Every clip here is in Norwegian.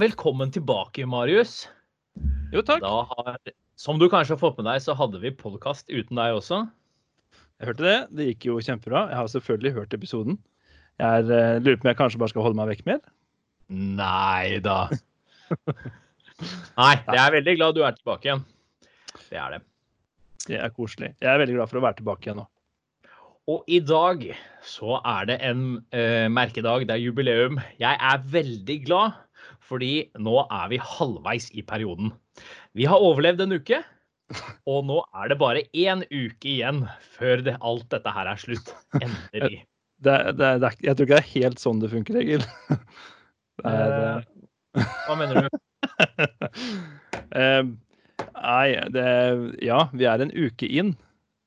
velkommen tilbake, Marius. Jo, takk. Har, som du kanskje har fått med deg, så hadde vi podkast uten deg også. Jeg hørte det. Det gikk jo kjempebra. Jeg har selvfølgelig hørt episoden. Jeg er, eh, lurer på om jeg kanskje bare skal holde meg vekk mer. Nei da. Nei, jeg er veldig glad du er tilbake igjen. Det er det. Det er koselig. Jeg er veldig glad for å være tilbake igjen nå. Og i dag så er det en uh, merkedag, det er jubileum. Jeg er veldig glad, fordi nå er vi halvveis i perioden. Vi har overlevd en uke, og nå er det bare én uke igjen før det, alt dette her er slutt. Endelig. Det, det, det, jeg tror ikke det er helt sånn det funker, Egil. Er, Eh, Hva mener du? eh, nei, det Ja, vi er en uke inn.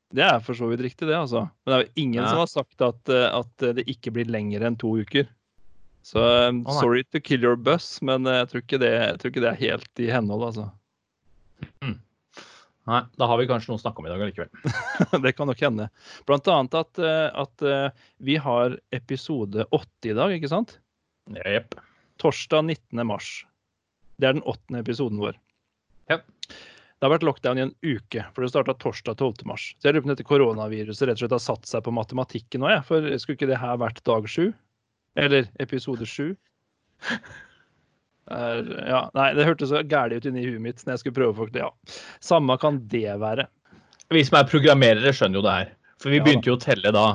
Det er for så vidt riktig, det, altså. Men det er jo ingen Ja. som har sagt at, eh, at det ikke blir lenger enn to uker. Så um, oh, sorry to kill your bus, men uh, jeg tror ikke det, jeg tror ikke det er helt i henhold, altså. Nei, da har vi kanskje noe å snakke om i dag allikevel. det kan nok hende. Blant annet at, eh, at vi har episode åtte i dag, ikke sant? Jepp. Torsdag 19. mars. Det er den åttende episoden vår. Yep. Det har vært lockdown i en uke, for det starta torsdag 12. mars. Så jeg lurer på om dette koronaviruset rett og slett har satt seg på matematikken nå, jeg. For skulle ikke det her vært dag sju? Eller episode sju? Ja, nei, det hørtes så gærent ut inni huet mitt når jeg skulle prøve å forklare. Ja. Samme kan det være. Vi som er programmerere, skjønner jo det her. For vi Ja begynte jo å telle da.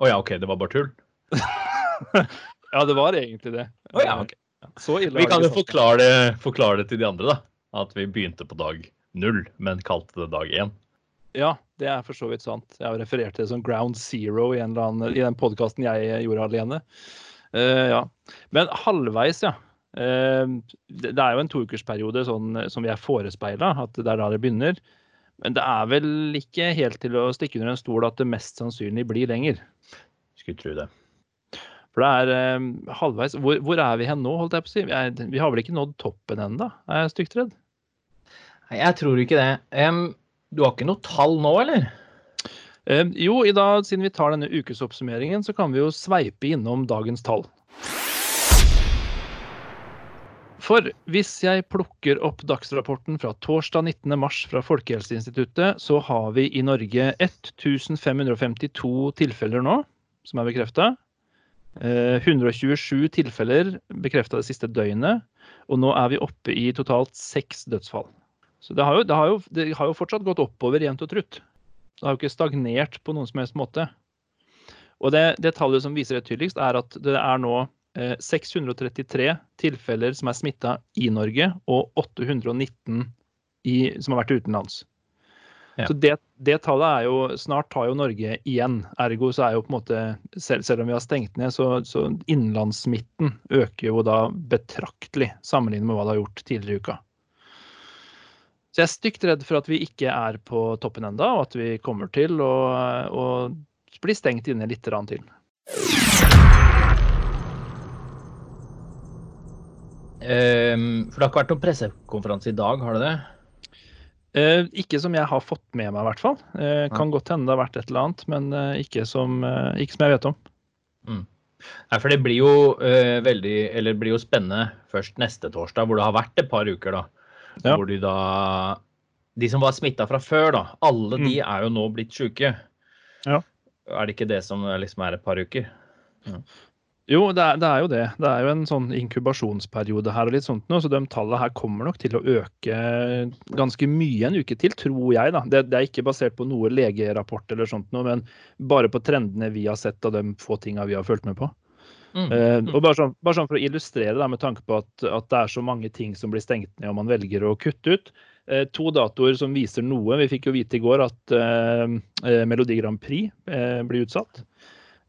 Å ja, OK, det var bare tull. Ja, det var egentlig det. Å ja, ok. Så ille Vi kan jo forklare det, forklare det til de andre, da. At vi begynte på dag null, men kalte det dag én. Ja, det er for så vidt sant. Jeg har referert til det som ground zero i, annen, i den podkasten jeg gjorde alene. Eh, ja. Men halvveis, ja. Eh, det, det er jo en toukersperiode sånn som vi er forespeila, at det er da det begynner. Men det er vel ikke helt til å stikke under en stol at det mest sannsynlig blir lenger. Skulle tro det. For det er eh, halvveis hvor, hvor er vi hen nå, holdt jeg på å si? Vi, er, vi har vel ikke nådd toppen ennå, er jeg stygt redd? Nei, Jeg tror ikke det. Um, du har ikke noe tall nå, eller? Eh, jo, i dag, siden vi tar denne ukesoppsummeringen, så kan vi jo sveipe innom dagens tall. For hvis jeg plukker opp dagsrapporten fra torsdag 19. mars fra Folkehelseinstituttet, så har vi i Norge 1552 tilfeller nå som er bekrefta. 127 tilfeller bekrefta det siste døgnet. Og nå er vi oppe i totalt seks dødsfall. Så det har, jo, det, har jo, det har jo fortsatt gått oppover jevnt og trutt. Det har jo ikke stagnert på noen som helst måte. Og det, det tallet som viser det tydeligst, er at det er nå eh, 633 tilfeller som er smitta i Norge, og 819 i, som har vært utenlands. Ja. Så det, det tallet er jo Snart tar jo Norge igjen. Ergo så er jo på en måte Selv, selv om vi har stengt ned, så, så innenlandssmitten øker jo da betraktelig sammenlignet med hva det har gjort tidligere i uka. Så jeg er stygt redd for at vi ikke er på toppen enda, og at vi kommer til å, å bli stengt inne litt til. Um, for det har ikke vært noen pressekonferanse i dag, har det det? Uh, ikke som jeg har fått med meg, i hvert fall. Eh, kan godt hende det har vært et eller annet, men uh, ikke, som, ikke som jeg vet om. Nei, for det blir jo veldig Eller det blir jo spennende først neste torsdag, hvor det har vært et par uker, da. Ja. Hvor de da De som var smitta fra før, da. Alle de Mm. er jo nå blitt sjuke. Ja. Er det ikke det som liksom er et par uker? Jo, det er, det er jo det. Det er jo en sånn inkubasjonsperiode her og litt sånt nå, så de tallene her kommer nok til å øke ganske mye en uke til, tror jeg. da. Det, det er ikke basert på noe legerapport eller sånt noe, men bare på trendene vi har sett av de få tinga vi har fulgt med på. Mm. Eh, og bare sånn, bare sånn for å illustrere det, med tanke på at, at det er så mange ting som blir stengt ned og man velger å kutte ut. Eh, to datoer som viser noe. Vi fikk jo vite i går at eh, Melodi Grand Prix blir utsatt.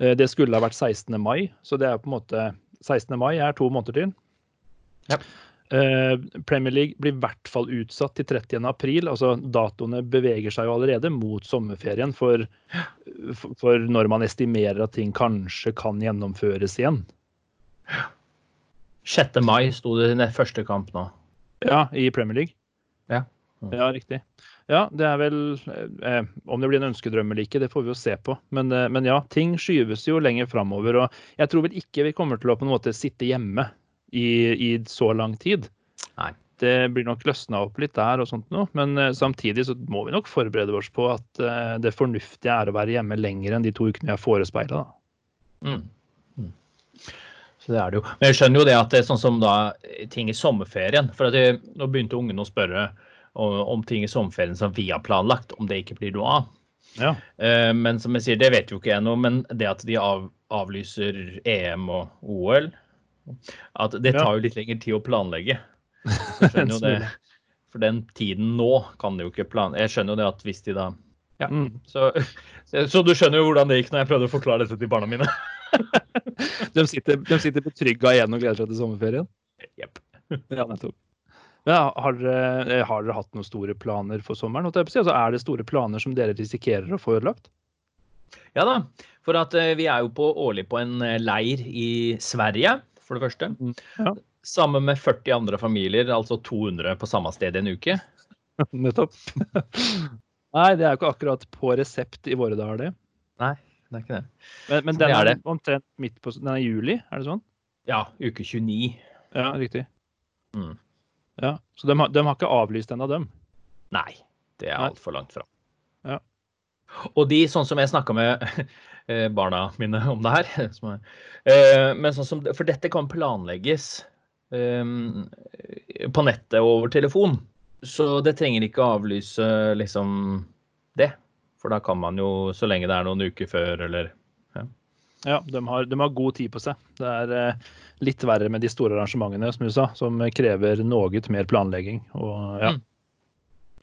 Det skulle ha vært 16. mai, så det er på en måte 16. mai er to måneder til. Ja. Eh, Premier League blir i hvert fall utsatt til 30. april. altså Datoene beveger seg jo allerede mot sommerferien for, for- når man estimerer at ting kanskje kan gjennomføres igjen. 6. mai sto det i den første kamp nå. Ja, i Premier League. Ja. Mm. Ja, riktig. Ja, det er vel eh, Om det blir en ønskedrøm eller ikke, det får vi jo se på. Men, eh, men ja, ting skyves jo lenger framover. Og jeg tror vel ikke vi kommer til å på en måte sitte hjemme i, i så lang tid. Nei. Det blir nok løsna opp litt der, og sånt noe, men eh, samtidig så må vi nok forberede oss på at eh, det fornuftige er å være hjemme lenger enn de to ukene vi er forespeila. Mm. Mm. Så det er det jo. Men jeg skjønner jo det at det er sånn som da ting i sommerferien. For at det, nå begynte ungene å spørre om, om ting i sommerferien som vi har planlagt, om det ikke blir noe av. Ja. Eh, men som jeg sier, det vet jo ikke jeg noe. Men det at de av, avlyser EM og OL, at det tar jo litt lengre tid å planlegge. Så jeg skjønner jo det. For den tiden nå kan de jo ikke planlegge. Jeg skjønner jo det at hvis de da Ja. Mm. Så, så, du skjønner jo hvordan det gikk når jeg prøvde å forklare dette til barna mine. De sitter, de sitter betrygga igjen og gleder seg til sommerferien. Jepp. Ja, nettopp. Men har, dere, eh, har dere hatt noen store planer for sommeren? Altså, er det store planer som dere risikerer å få ødelagt? Ja da. For at eh, vi er jo på, årlig på en eh, leir i Sverige, for det første. Mm. Ja. Sammen med 40 andre familier, altså 200 på samme sted i en uke. Nettopp. Nei, det er jo ikke akkurat på resept i våre dager, det. Nei, det er ikke det. Men, men Det den er det. omtrent midt på Den er i juli, er det sånn? Ja, uke 29. Ja, riktig. Mm. Ja, Så de har, de har ikke avlyst ennå, dem? Nei, det er altfor langt fram. Ja. Og de, sånn som jeg snakka med barna mine om det her som er, eh, men sånn som, For dette kan planlegges eh, på nettet og over telefon. Så det trenger ikke avlyse liksom det. For da kan man jo, så lenge det er noen uker før eller Ja, de har, de har god tid på seg. Det er eh, litt verre med de store arrangementene som du sa, som krever noe mer planlegging. Og ja. Mm.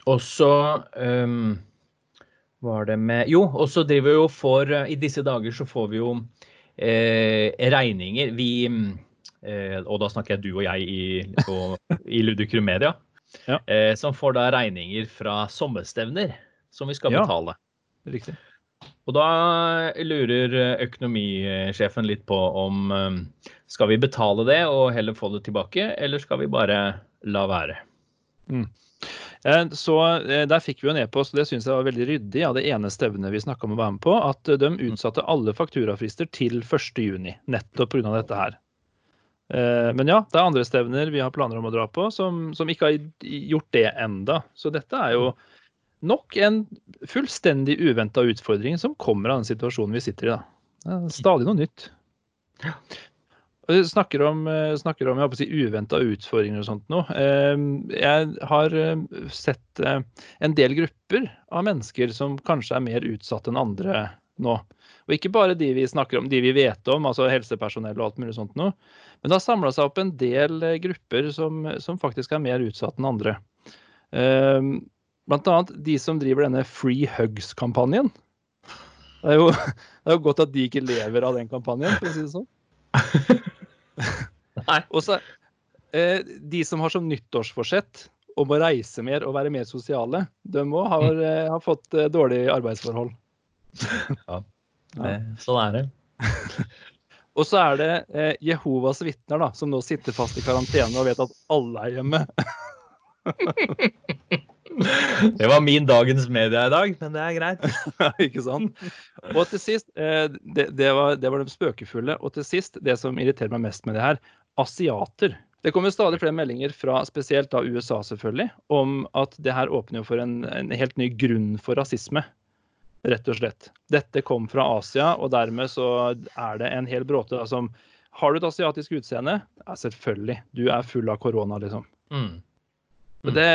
Og så ehm, var det med Jo, og så driver vi jo for I disse dager så får vi jo eh, regninger. Vi eh, Og da snakker jeg du og jeg i, på, i Ludicrum Media. Ja. Eh, som får da regninger fra sommerstevner som vi skal Ja. betale. Riktig. Og da lurer økonomisjefen litt på om eh, skal vi betale det og heller få det tilbake, eller skal vi bare la være? Eh, Så eh, Der fikk vi en e-post, og det syns jeg var veldig ryddig av det ene stevnet vi snakka om å være med på, at eh, de utsatte alle fakturafrister til 1.6, nettopp pga. dette her. Eh, Men ja, det er andre stevner vi har planer om å dra på, som, som ikke har gjort det enda. Så dette er jo nok en fullstendig uventa utfordring som kommer av den situasjonen vi sitter i. da. Stadig noe nytt. Og vi Snakker om, eh, snakker om si, uventa utfordringer og sånt nå. Eh, Jeg har eh, sett eh, en del grupper av mennesker som kanskje er mer utsatt enn andre nå. Og ikke bare de vi snakker om, de vi vet om, altså helsepersonell og alt mulig sånt noe. Men det har samla seg opp en del grupper som, som faktisk er mer utsatt enn andre. Eh, Blant annet de som driver denne Free Hugs-kampanjen. Det det er jo godt at de ikke lever av den kampanjen, for å si det sånn. Nei. Og så eh, de som har som nyttårsforsett om å reise mer og være mer sosiale, de òg har, eh, har fått eh, dårlige arbeidsforhold. Ja. ja. sånn er det. Og så er det eh, Jehovas vitner, da, som nå sitter fast i karantene og vet at alle er hjemme. Det var min dagens media i dag, men det er greit. ikke sant? Og til sist, eh, det, det, var, det var de spøkefulle. Og til sist, det som irriterer meg mest med det her, asiater. Det kommer stadig flere meldinger fra spesielt da USA selvfølgelig, om at det her åpner for en, en helt ny grunn for rasisme. Rett og slett. Dette kom fra Asia, og dermed så er det en hel bråte da, som Har du et asiatisk utseende? Ja, selvfølgelig. Du er full av korona, liksom. Mm. Men det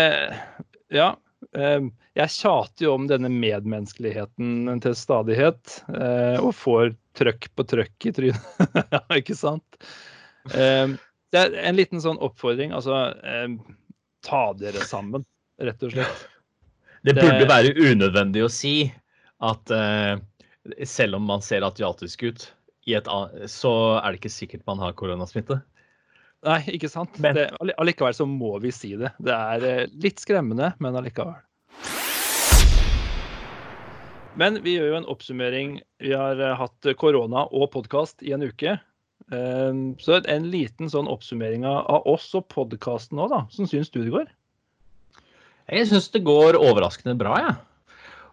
Ja. eh, Jeg tjater jo om denne medmenneskeligheten til stadighet, eh, og får trøkk på trøkk i trynet. ja, ikke sant? Eh, Det er en liten sånn oppfordring. Altså, eh, ta dere sammen, rett og slett. Det burde være unødvendig å si at eh, selv om man ser asiatisk ut, i et, så er det ikke sikkert man har koronasmitte. Nei, ikke sant? Men- Det, allikevel så må vi si det. Det er eh, litt skremmende, men allikevel. Men vi gjør jo en oppsummering. Vi har eh, hatt korona og podkast i en uke. Eh, Så en liten sånn oppsummering av oss og podkasten nå, da. Hvordan syns du det går? Jeg syns det går overraskende bra, jeg.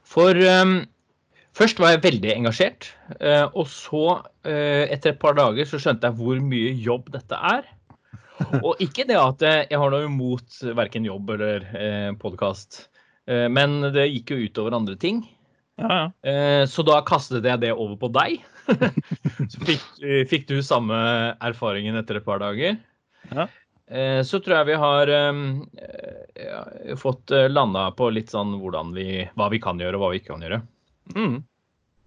For um, først var jeg veldig engasjert. eh, og så, etter et par dager, så skjønte jeg hvor mye jobb dette er. Og ikke det at jeg har noe imot verken jobb eller eh, podkast, eh, men det gikk jo utover andre ting. Ja, ja. Eh, så da kastet jeg det over på deg. så fikk, eh, fikk du samme erfaringen etter et par dager. Ja. Eh, så tror jeg vi har eh, fått eh, landa på litt sånn hvordan vi, hva vi kan gjøre og hva vi ikke kan gjøre. Mm.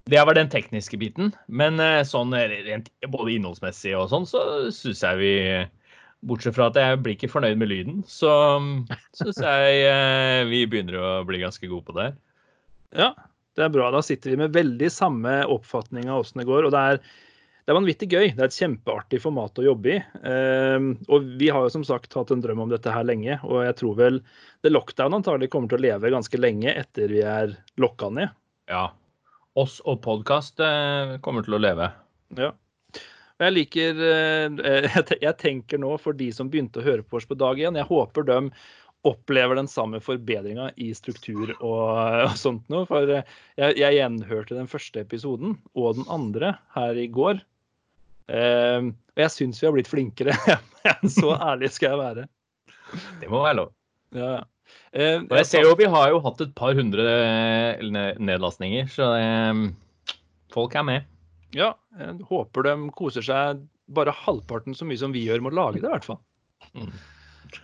Det var den tekniske biten. Men sånn rent både innholdsmessig og sånn, så syns jeg vi Bortsett fra at jeg blir ikke fornøyd med lyden, så syns jeg eh, vi begynner å bli ganske gode på det. Ja, det er bra. Da sitter vi med veldig samme oppfatning av åssen det går. Og det er, det er vanvittig gøy. Det er et kjempeartig format å jobbe i. Ehm, og vi har jo som sagt hatt en drøm om dette her lenge. Og jeg tror vel det lockdown antagelig kommer til å leve ganske lenge etter vi er lokka ned. Ja. Oss og podkast kommer til å leve. Ja. Jeg liker eh, jeg tenker nå for de som begynte å høre på oss på dag én, jeg håper de opplever den samme forbedringa i struktur og, og sånt noe. For eh, jeg, jeg gjenhørte den første episoden og den andre her i går. Eh, og jeg syns vi har blitt flinkere. Så ærlig skal jeg være. Det må være lov. Ja. Eh, Og jeg ser jo vi har jo hatt et par hundre eh, nedlastninger, så eh, folk er med. Ja, jeg håper de koser seg bare halvparten så mye som vi gjør med å lage det, i hvert fall. Mm.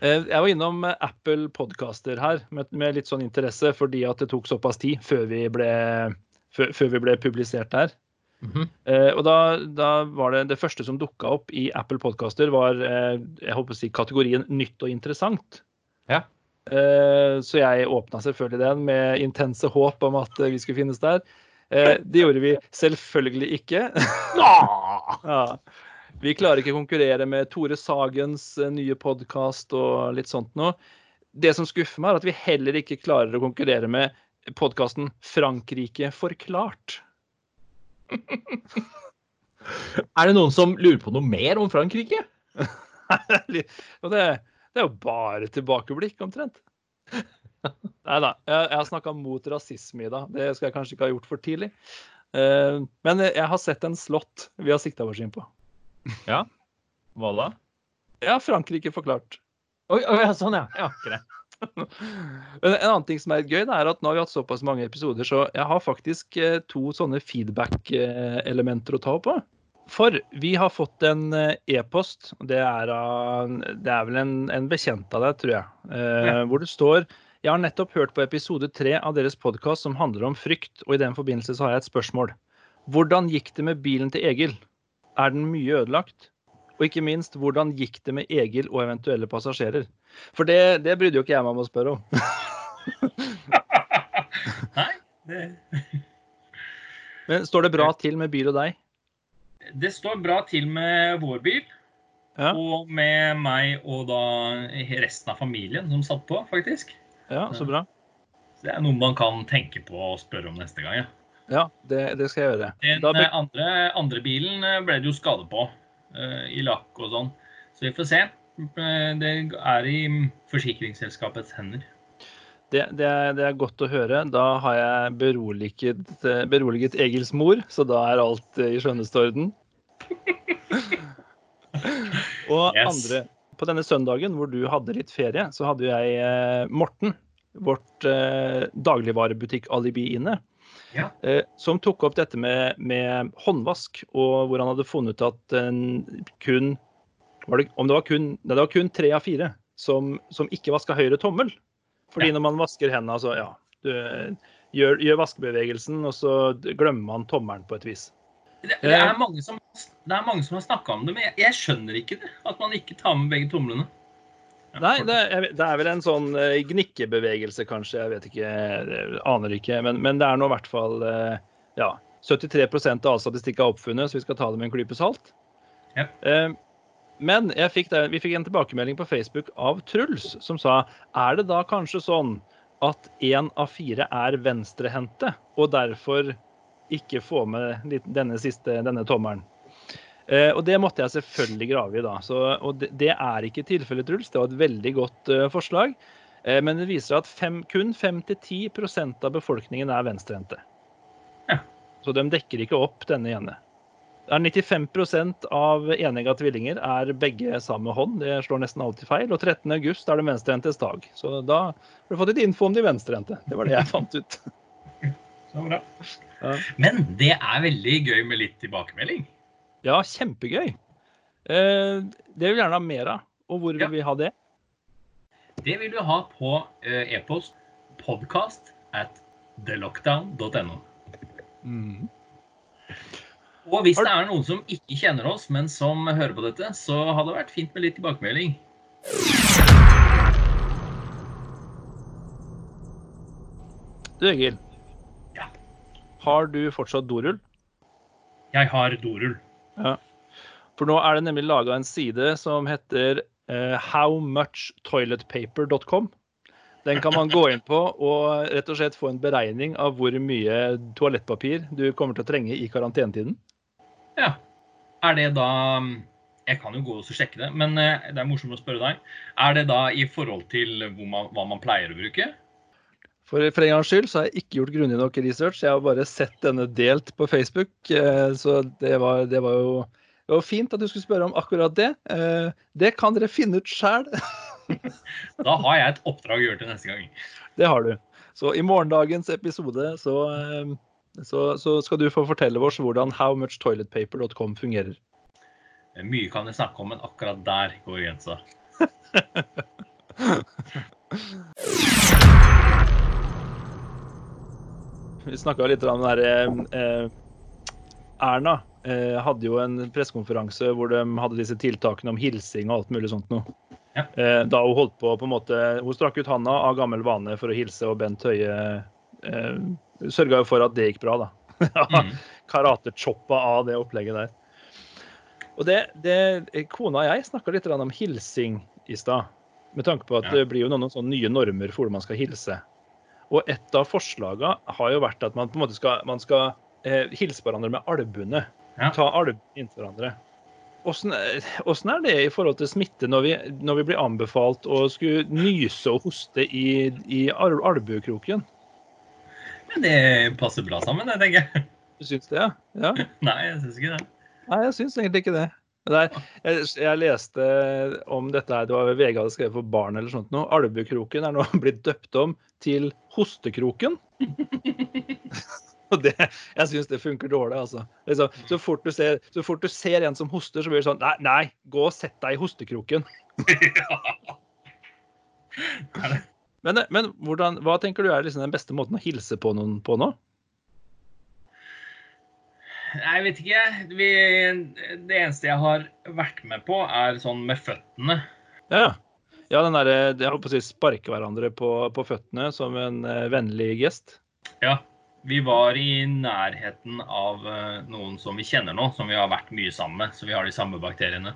Eh, Jeg var innom Apple Podcaster her med, med litt sånn interesse, fordi at det tok såpass tid før vi ble, før, før vi ble publisert der. Mhm. Eh, og da, da var det det første som dukka opp i Apple Podcaster, var eh, jeg håper å si, kategorien nytt og interessant. Ja. Eh, så jeg åpna selvfølgelig den med intense håp om at vi skulle finnes der. Eh, det gjorde vi selvfølgelig ikke. ja. Vi klarer ikke å konkurrere med Tore Sagens eh, nye podkast og litt sånt noe. Det som skuffer meg, er at vi heller ikke klarer å konkurrere med podkasten 'Frankrike forklart'. Er det noen som lurer på noe mer om Frankrike? Det, det er jo bare tilbakeblikk, omtrent. Nei da, jeg, jeg har snakka mot rasisme i dag. Det skal jeg kanskje ikke ha gjort for tidlig. Uh, men jeg har sett en slott vi har sikta oss inn på. Ja? Hva da? Ja, Frankrike forklart. Oi, oi, sånn, ja. ja greit. Men en annen ting som er gøy, det er at nå har vi hatt såpass mange episoder, så jeg har faktisk eh, to sånne feedback-elementer å ta på. For vi har fått en eh, e-post, det det er vel en, en bekjent av deg, tror jeg, eh, Ja. hvor det står Jeg har nettopp hørt på episode tre av deres podkast som handler om frykt, og i den forbindelse så har jeg et spørsmål. Hvordan gikk det med bilen til Egil? Er den mye ødelagt? Og ikke minst, hvordan gikk det med Egil og eventuelle passasjerer? For det, det brydde jo ikke jeg meg om å spørre om. Nei, det, Men står det bra til med bil og deg? det står bra til med vår bil. Ja. Og med meg og da resten av familien som satt på, faktisk. Ja, så bra. Så det er noe man kan tenke på og spørre om neste gang. Ja. Ja, det, det skal jeg gjøre. Den be- eh, andre, andre bilen eh, ble det jo skade på, uh, i lakk og sånn. Så vi får se. Det er i forsikringsselskapets hender. Det, det, er, det er godt å høre. Da har jeg beroliget, beroliget Egils mor, så da er alt i skjønneste orden. Og Yes. andre På denne søndagen hvor du hadde litt ferie, så hadde jeg eh, Morten, vårt eh, dagligvarebutikk-alibi inne. Ja. Eh, som tok opp dette med, med håndvask, og hvor han hadde funnet at en kun var det, Om det var kun, nei, det var kun tre av fire som, som ikke vaska høyre tommel. Fordi Ja. når man vasker hendene, så ja du, gjør, gjør vaskebevegelsen, og så glemmer man tommelen på et vis. Det, det, er mange som, det er mange som har snakka om det, men jeg, jeg skjønner ikke det. At man ikke tar med begge tomlene. Ja, Nei, det, er- det er vel en sånn uh, gnikkebevegelse, kanskje. Jeg vet ikke, jeg aner ikke. Men, men det er nå i hvert fall uh, ja, 73 av all statistikk er oppfunnet, så vi skal ta det med en klype salt. Ja. Uh, Men fikk der, vi fikk en tilbakemelding på Facebook av Truls, som sa er det da kanskje sånn at én av fire er venstrehendte, og derfor ikke få med denne siste, denne tommelen? Eh, og det måtte jeg selvfølgelig grave i, da. Så, og det, det er ikke tilfellet, Truls. Det var et veldig godt uh, forslag. Eh, men det viser at fem, kun 5-10% av befolkningen er venstrehendte. Ja. Så de dekker ikke opp denne ene. Det er 95 av enegga tvillinger er begge samme hånd. Det slår nesten alltid feil. Og 13. august er det venstrehendtes dag. Så da har du fått litt info om de venstrehendte. Det var det jeg fant ut. Så bra. Ja. Men det er veldig gøy med litt tilbakemelding. Ja, kjempegøy. Eh, det vil vi gjerne ha mer av. Og hvor vil Ja. vi ha det? Det vil du ha på eh, e-post podcast at thelockdown.no. Mm. Og hvis det er noen som ikke kjenner oss, men som hører på dette, så hadde det vært fint med litt tilbakemelding. Du Egil. Ja. Har du fortsatt dorull? Jeg har dorull. For nå er det nemlig laga en side som heter uh, howmuchtoiletpaper.com. Den kan man gå inn på og rett og slett få en beregning av hvor mye toalettpapir du kommer til å trenge i karantenetiden. Ja. Er det da Jeg kan jo gå og sjekke det, men eh, det er morsomt å spørre deg. Er det da i forhold til man, hva man pleier å bruke? For, for en gangs skyld så har jeg ikke gjort grundig nok research. Jeg har bare sett denne delt på Facebook. eh, Så det var, det var jo det var fint at du skulle spørre om akkurat det. Eh, Det kan dere finne ut sjæl. Da har jeg et oppdrag å gjøre til neste gang. Det har du. Så i morgendagens episode så, eh, så, så skal du få fortelle oss hvordan howmuchtoiletpaper.com fungerer. Mye kan jeg snakke om, men akkurat der går grensa. Vi snakka litt om den derre eh, Erna eh, hadde jo en pressekonferanse hvor de hadde disse tiltakene om hilsing og alt mulig sånt noe. Ja. Eh, da hun holdt på på en måte Hun strakk ut handa av gammel vane for å hilse, og Bent Høie eh, sørga jo for at det gikk bra, da. Mm. Karatechoppa av det opplegget der. Og det, det Kona og jeg snakka litt om hilsing i stad. Med tanke på at Ja. det blir jo noen, noen sånne nye normer for hvordan man skal hilse. Og et av forslagene har jo vært at man på en måte skal, man skal eh, hilse på hverandre med albuene. Ja. Ta albuene inntil hverandre. Åssen åssen er det i forhold til smitte når vi, når vi blir anbefalt å skulle nyse og hoste i, i albuekroken? Men det passer bra sammen, det, tenker jeg. Du syns det, ja? ja? Nei, jeg syns ikke det. Nei, jeg syns egentlig ikke det. Det er, jeg, jeg leste om dette her, det var VG hadde skrevet for barn eller sånt noe. Alvekroken er nå blitt døpt om til hostekroken. Og det, jeg syns det funker dårlig, altså. Liksom, så, fort du ser, så fort du ser en som hoster, så blir det sånn Nei, nei gå og sett deg i hostekroken. Men, men hvordan, hva tenker du er liksom den beste måten å hilse på noen på nå? Jeg vet ikke. Vi, det eneste jeg har vært med på, er sånn med føttene. Ja, ja den derre Jeg holdt på å si sparke hverandre på, på føttene som en uh, vennlig gest. Ja. Vi var i nærheten av uh, noen som vi kjenner nå, som vi har vært mye sammen med. Så vi har de samme bakteriene.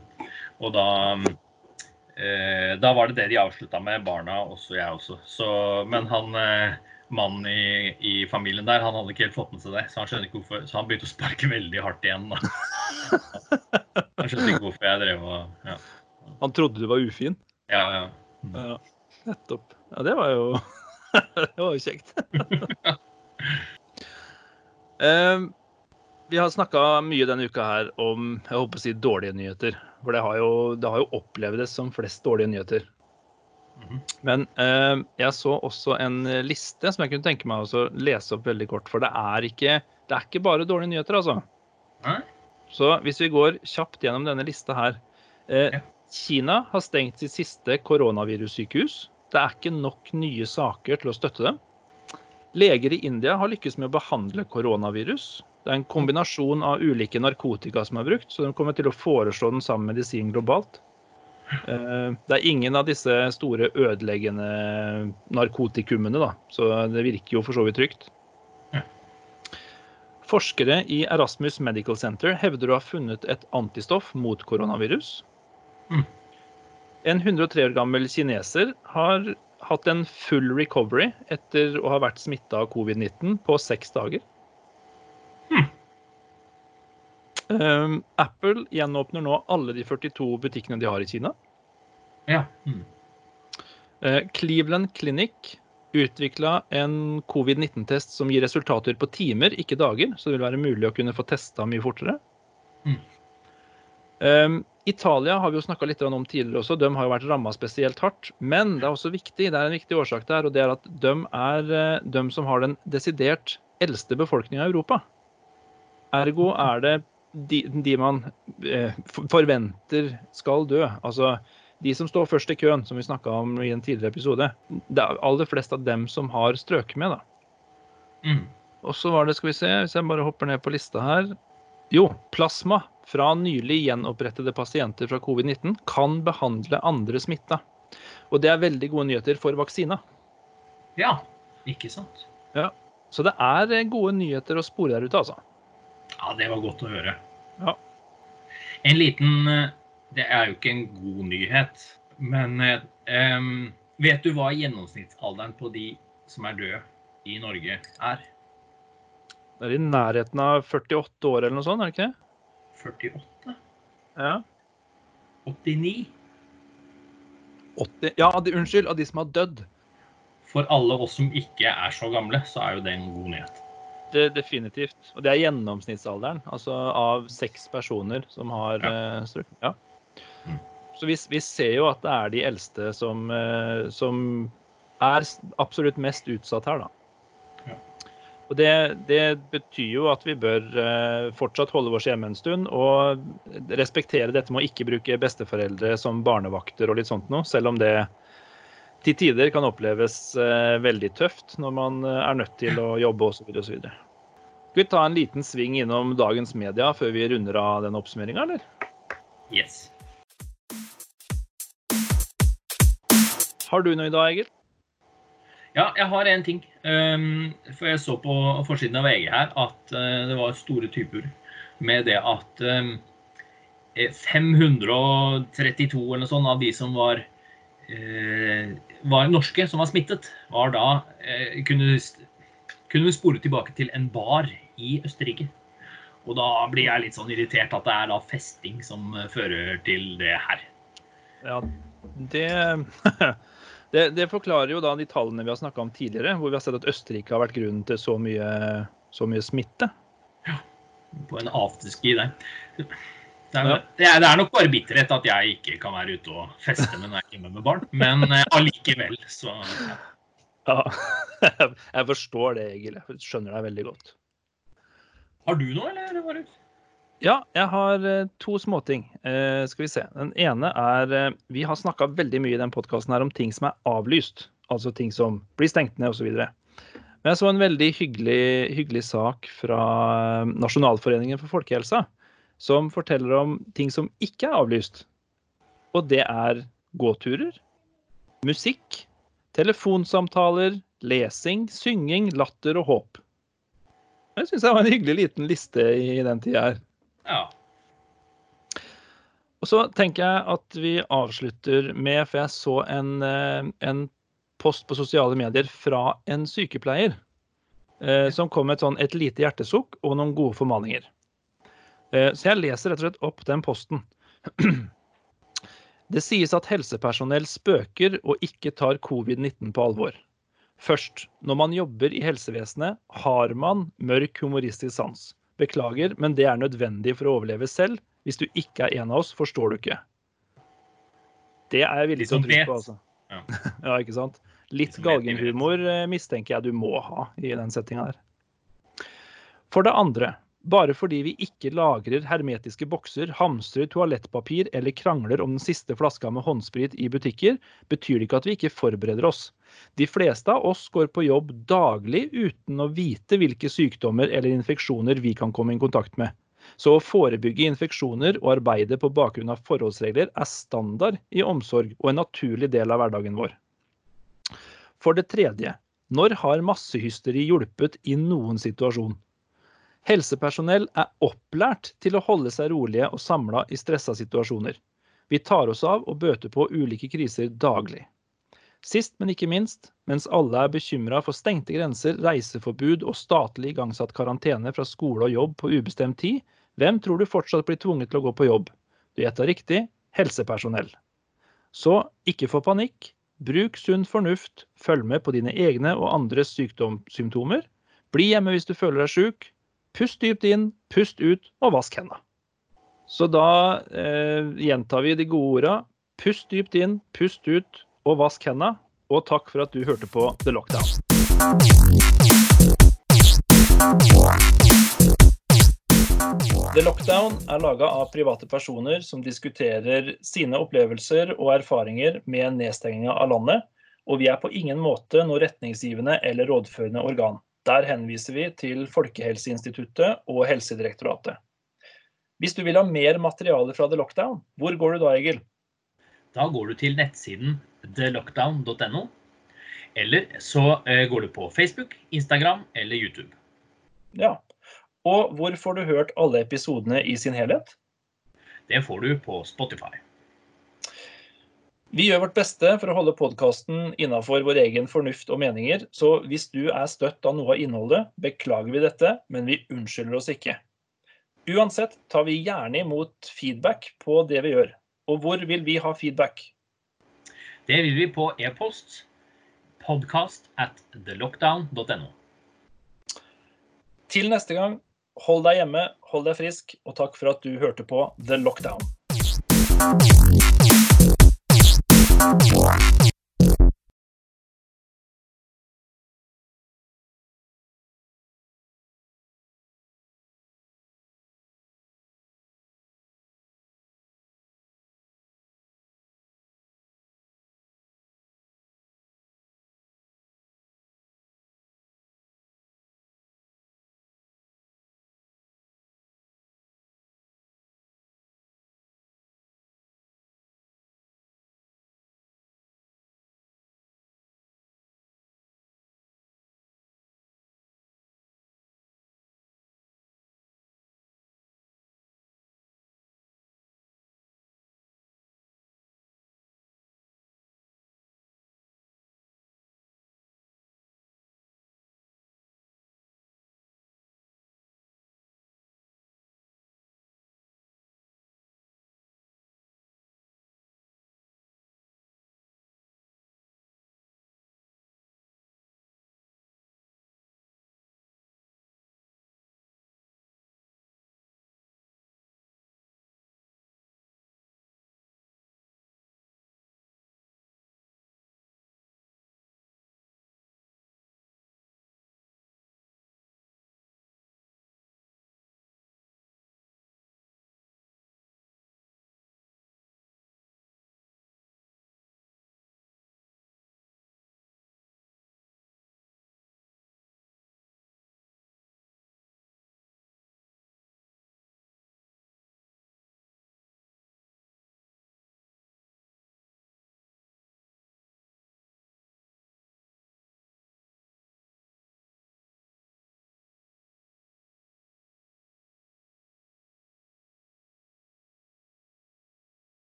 Og da uh, Da var det det de avslutta med, barna, også jeg også. Så, men han eh, mannen i, i familien der, han hadde ikke helt fått med seg det. Så han skjønner ikke hvorfor, så han begynte å sparke veldig hardt igjen. da. Han skjønte ikke hvorfor jeg drev og Ja, Han trodde du var ufin. ja. ja. Ja, nettopp. Ja, det var jo Det var jo kjekt. um, vi har snakka mye denne uka her om jeg håper å si dårlige nyheter. For det har jo, det har jo opplevdes som flest dårlige nyheter. Men eh, jeg så også en liste som jeg kunne tenke meg å lese opp veldig kort. For det er ikke, det er ikke bare dårlige nyheter, altså. Nei? Så hvis vi går kjapt gjennom denne lista her. Eh. Kina har stengt sitt siste koronavirussykehus. Det er ikke nok nye saker til å støtte dem. Leger i India har lykkes med å behandle koronavirus. Det er en kombinasjon av ulike narkotika som er brukt, så de kommer til å foreslå den samme medisinen globalt. Eh, Det er ingen av disse store ødeleggende narkotikumene, da, så det virker jo for så vidt trygt. Forskere i Erasmus Medical Center hevder å ha funnet et antistoff mot koronavirus. Mm. En 103 år gammel kineser har hatt en full recovery etter å ha vært smitta av covid-19 på seks dager. Um, Apple gjenåpner nå alle de 42 butikkene de har i Kina. Ja. Mm. Uh, Cleveland Clinic utvikla en covid-19-test som gir resultater på timer, ikke dager, så det vil være mulig å kunne få testa mye fortere. Mm. Um, Italia har vi jo snakka litt om tidligere også. De har jo vært ramma spesielt hardt. Men det er også viktig, det er en viktig årsak der, og det er at de er eh, de som har den desidert eldste befolkninga i Europa. Ergo er det de, de man eh, forventer skal dø. Altså de som står først i køen, som vi snakka om i en tidligere episode. Det er aller flest av dem som har strøket med, da. Mm. Og så var det, skal vi se, hvis jeg bare hopper ned på lista her Jo, plasma fra nylig gjenopprettede pasienter fra covid-19 kan behandle andre smitta. Og det er veldig gode nyheter for vaksina. Ja, ikke sant. Ja, Så det er eh, gode nyheter å spore der ute, altså. Ja, det var godt å høre. Ja. En liten eh, Det er jo ikke en god nyhet, men um, vet du hva gjennomsnittsalderen på de som er døde i Norge, er? Det er i nærheten av 48 år eller noe sånt, er det ikke det? 48? Ja. 89? 80. Ja, de, unnskyld, av de som har dødd. For alle oss som ikke er så gamle, så er jo det en god nyhet. Det, definitivt. Og det er gjennomsnittsalderen, altså av seks personer som har Ja. ja. Ja. Mm. Så vi, vi ser jo at det er de eldste som, eh, som er absolutt mest utsatt her, da. Ja. Og det, det betyr jo at vi bør eh, fortsatt holde oss hjemme en stund og respektere dette med å ikke bruke besteforeldre som barnevakter og litt sånt noe, selv om det til tider kan oppleves eh, veldig tøft når man eh, er nødt til å jobbe osv. osv. Skal vi ta en liten sving innom dagens media før vi runder av den oppsummeringa, eller? Yes. Har du noe i dag, Egil? Ja, jeg har en ting. Um, for jeg så på forsiden av VG her at uh, det var store typer med det at um, eh, 532 eller noe sånt av de som var, eh, var norske, som var smittet, var da eh, kunne, kunne spore tilbake til en bar i Østerrike. Og da blir jeg litt sånn irritert at det er da festing som eh, fører til det her. Ja, det, det, det forklarer jo da de tallene vi har snakka om tidligere, hvor vi har sett at Østerrike har vært grunnen til så mye, så mye smitte. på en afterski der. Det er, det, er, det er nok bare bitterhet at jeg ikke kan være ute og feste med når jeg er hjemme med barn. Men eh, allikevel, så ja. Ja, jeg forstår det, Egil. Jeg skjønner deg veldig godt. Har du noe, eller? Marius? Ja, jeg har eh, to småting. Eh, skal vi se. Den ene er Vi har snakka veldig mye i den podkasten om ting som er avlyst. Altså ting som blir stengt ned osv. Men jeg så en veldig hyggelig, hyggelig sak fra Nasjonalforeningen for folkehelsa, som forteller om ting som ikke er avlyst. Og det er gåturer, musikk, telefonsamtaler, lesing, synging, latter og håp. Jeg syns det var en hyggelig liten liste i den tida her. Ja. Og så tenker jeg at vi avslutter med, for jeg så en, eh, en post på sosiale medier fra en sykepleier eh, som kom med et, sånn, et lite hjertesukk og noen gode formaninger. Eh, så jeg leser rett og slett opp den posten. Det sies at helsepersonell spøker og ikke tar covid-19 på alvor. Først, når man jobber i helsevesenet, har man mørk humoristisk sans. Beklager, men det er nødvendig for å overleve selv. Hvis du ikke er en av oss, forstår du ikke. Det er jeg villig til å tro på, altså. Ja. ja, ikke sant? Litt galgenhumor eh, mistenker jeg du må ha i den settinga her. For det andre, bare fordi vi ikke lagrer hermetiske bokser, hamstrer toalettpapir eller krangler om den siste flaska med håndsprit i butikker, betyr det ikke at vi ikke forbereder oss. De fleste av oss går på jobb daglig uten å vite hvilke sykdommer eller infeksjoner vi kan komme i kontakt med. Så å forebygge infeksjoner og arbeide på bakgrunn av forholdsregler er standard i omsorg og en naturlig del av hverdagen vår. For det tredje, når har massehysteri hjulpet i noen situasjon? Helsepersonell er opplært til å holde seg rolige og samla i stressa situasjoner. Vi tar oss av og bøter på ulike kriser daglig. Sist, men ikke minst, mens alle er bekymra for stengte grenser, reiseforbud og statlig igangsatt karantene fra skole og jobb på ubestemt tid, hvem tror du fortsatt blir tvunget til å gå på jobb? Du gjetta riktig helsepersonell. Så ikke få panikk. Bruk sunn fornuft, følg med på dine egne og andres sykdomssymptomer. Bli hjemme hvis du føler deg sjuk. Pust dypt inn, pust ut og vask hendene. Så da eh, gjentar vi de gode orda. Pust dypt inn, pust ut og vask hendene. Og takk for at du hørte på The Lockdown. The Lockdown er laga av private personer som diskuterer sine opplevelser og erfaringer med nedstenginga av landet, og vi er på ingen måte noe retningsgivende eller rådførende organ. Der henviser vi til Folkehelseinstituttet og Helsedirektoratet. Hvis du vil ha mer materiale fra The Lockdown, hvor går du da, Egil? Da går du til nettsiden thelockdown.no. Eller så eh, går du på Facebook, Instagram eller YouTube. Ja. Og hvor får du hørt alle episodene i sin helhet? Det får du på Spotify. Vi gjør vårt beste for å holde podkasten innafor vår egen fornuft og meninger, så hvis du er støtt av noe av innholdet, beklager vi dette, men vi unnskylder oss ikke. Uansett tar vi gjerne imot feedback på det vi gjør. Og hvor vil vi ha feedback? Det vil vi på e-post podcast at thelockdown.no. Til neste gang, hold deg hjemme, hold deg frisk, og takk for at du hørte på The Lockdown. Yeah.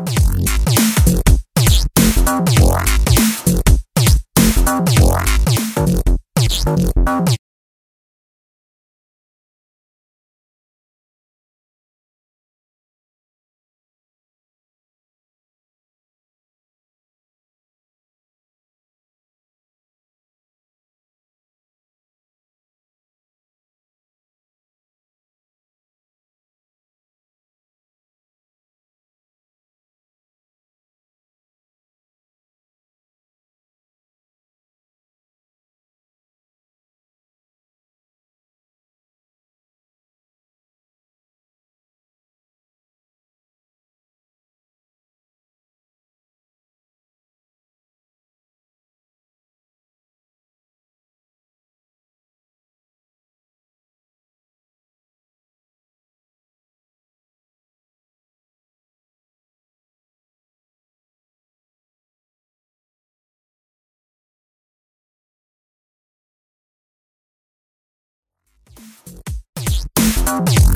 Bye. Thank you